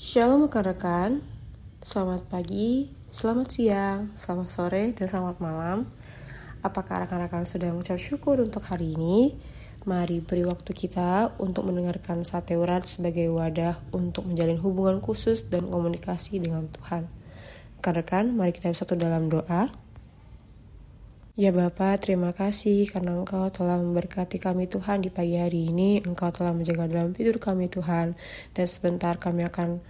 Shalom rekan-rekan, selamat pagi, selamat siang, selamat sore, dan selamat malam. Apakah rekan-rekan sudah mengucap syukur untuk hari ini? Mari beri waktu kita untuk mendengarkan sate urat sebagai wadah untuk menjalin hubungan khusus dan komunikasi dengan Tuhan. Rekan-rekan, mari kita bersatu dalam doa. Ya Bapa, terima kasih karena Engkau telah memberkati kami Tuhan di pagi hari ini. Engkau telah menjaga dalam tidur kami Tuhan. Dan sebentar kami akan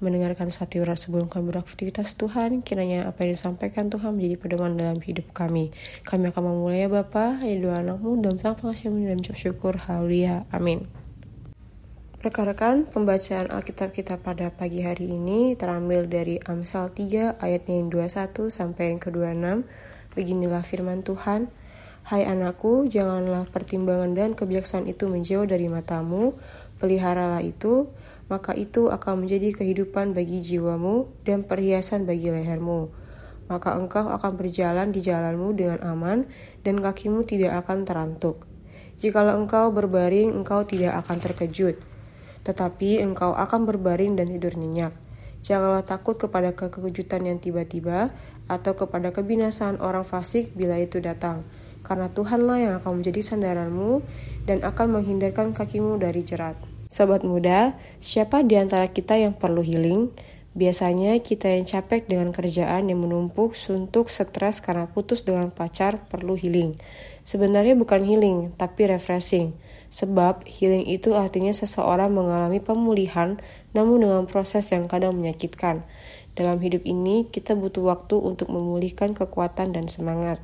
mendengarkan satu urat sebelum kami beraktivitas Tuhan. Kiranya apa yang disampaikan Tuhan menjadi pedoman dalam hidup kami. Kami akan memulai ya Bapa, ya dua anakmu, dalam sang pengasihan dan syukur. Haleluya. Amin. Rekan-rekan, pembacaan Alkitab kita pada pagi hari ini terambil dari Amsal 3 ayatnya yang 21 sampai yang ke-26. Beginilah firman Tuhan. Hai anakku, janganlah pertimbangan dan kebijaksanaan itu menjauh dari matamu. Peliharalah itu, maka itu akan menjadi kehidupan bagi jiwamu dan perhiasan bagi lehermu. Maka engkau akan berjalan di jalanmu dengan aman dan kakimu tidak akan terantuk. Jikalau engkau berbaring, engkau tidak akan terkejut, tetapi engkau akan berbaring dan tidur nyenyak. Janganlah takut kepada kekejutan yang tiba-tiba atau kepada kebinasaan orang fasik bila itu datang, karena Tuhanlah yang akan menjadi sandaranmu dan akan menghindarkan kakimu dari jerat. Sobat muda, siapa di antara kita yang perlu healing? Biasanya kita yang capek dengan kerjaan yang menumpuk, suntuk, stres karena putus dengan pacar perlu healing. Sebenarnya bukan healing, tapi refreshing. Sebab healing itu artinya seseorang mengalami pemulihan namun dengan proses yang kadang menyakitkan. Dalam hidup ini, kita butuh waktu untuk memulihkan kekuatan dan semangat.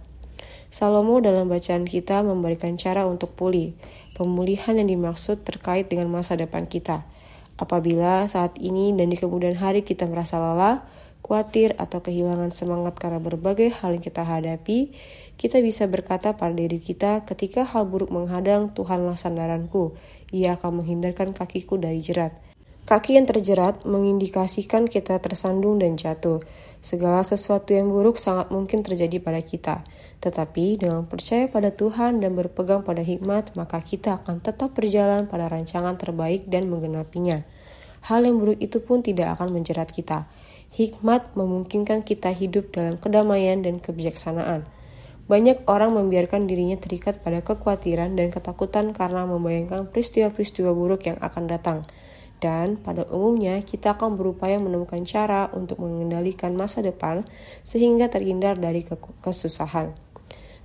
Salomo dalam bacaan kita memberikan cara untuk pulih. Pemulihan yang dimaksud terkait dengan masa depan kita. Apabila saat ini dan di kemudian hari kita merasa lelah, khawatir, atau kehilangan semangat karena berbagai hal yang kita hadapi, kita bisa berkata pada diri kita ketika hal buruk menghadang, Tuhanlah sandaranku. Ia akan menghindarkan kakiku dari jerat. Kaki yang terjerat mengindikasikan kita tersandung dan jatuh. Segala sesuatu yang buruk sangat mungkin terjadi pada kita. Tetapi dengan percaya pada Tuhan dan berpegang pada hikmat, maka kita akan tetap berjalan pada rancangan terbaik dan menggenapinya. Hal yang buruk itu pun tidak akan menjerat kita. Hikmat memungkinkan kita hidup dalam kedamaian dan kebijaksanaan. Banyak orang membiarkan dirinya terikat pada kekhawatiran dan ketakutan karena membayangkan peristiwa-peristiwa buruk yang akan datang. Dan pada umumnya kita akan berupaya menemukan cara untuk mengendalikan masa depan sehingga terhindar dari kesusahan.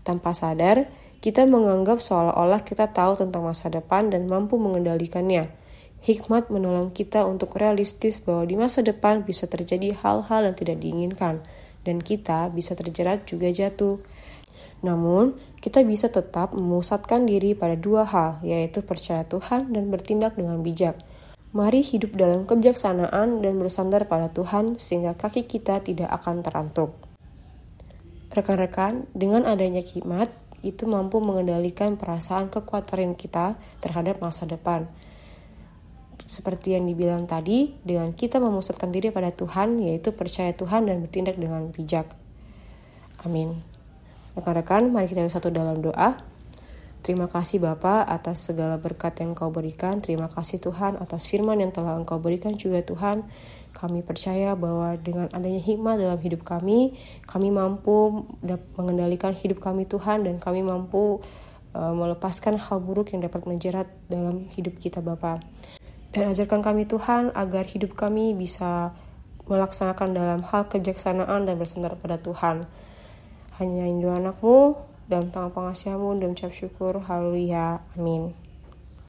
Tanpa sadar, kita menganggap seolah-olah kita tahu tentang masa depan dan mampu mengendalikannya. Hikmat menolong kita untuk realistis bahwa di masa depan bisa terjadi hal-hal yang tidak diinginkan, dan kita bisa terjerat juga jatuh. Namun, kita bisa tetap memusatkan diri pada dua hal, yaitu percaya Tuhan dan bertindak dengan bijak. Mari hidup dalam kebijaksanaan dan bersandar pada Tuhan sehingga kaki kita tidak akan terantuk. Rekan-rekan, dengan adanya hikmat, itu mampu mengendalikan perasaan kekhawatiran kita terhadap masa depan. Seperti yang dibilang tadi, dengan kita memusatkan diri pada Tuhan, yaitu percaya Tuhan dan bertindak dengan bijak. Amin. Rekan-rekan, mari kita bersatu dalam doa. Terima kasih Bapa atas segala berkat yang Engkau berikan. Terima kasih Tuhan atas firman yang telah Engkau berikan juga Tuhan. Kami percaya bahwa dengan adanya hikmah dalam hidup kami, kami mampu mengendalikan hidup kami Tuhan dan kami mampu uh, melepaskan hal buruk yang dapat menjerat dalam hidup kita Bapa. Dan ajarkan kami Tuhan agar hidup kami bisa melaksanakan dalam hal kebijaksanaan dan bersandar pada Tuhan. Hanya Indo anakmu, dalam tangan pengasihamu dan ucap syukur. Haleluya. Amin.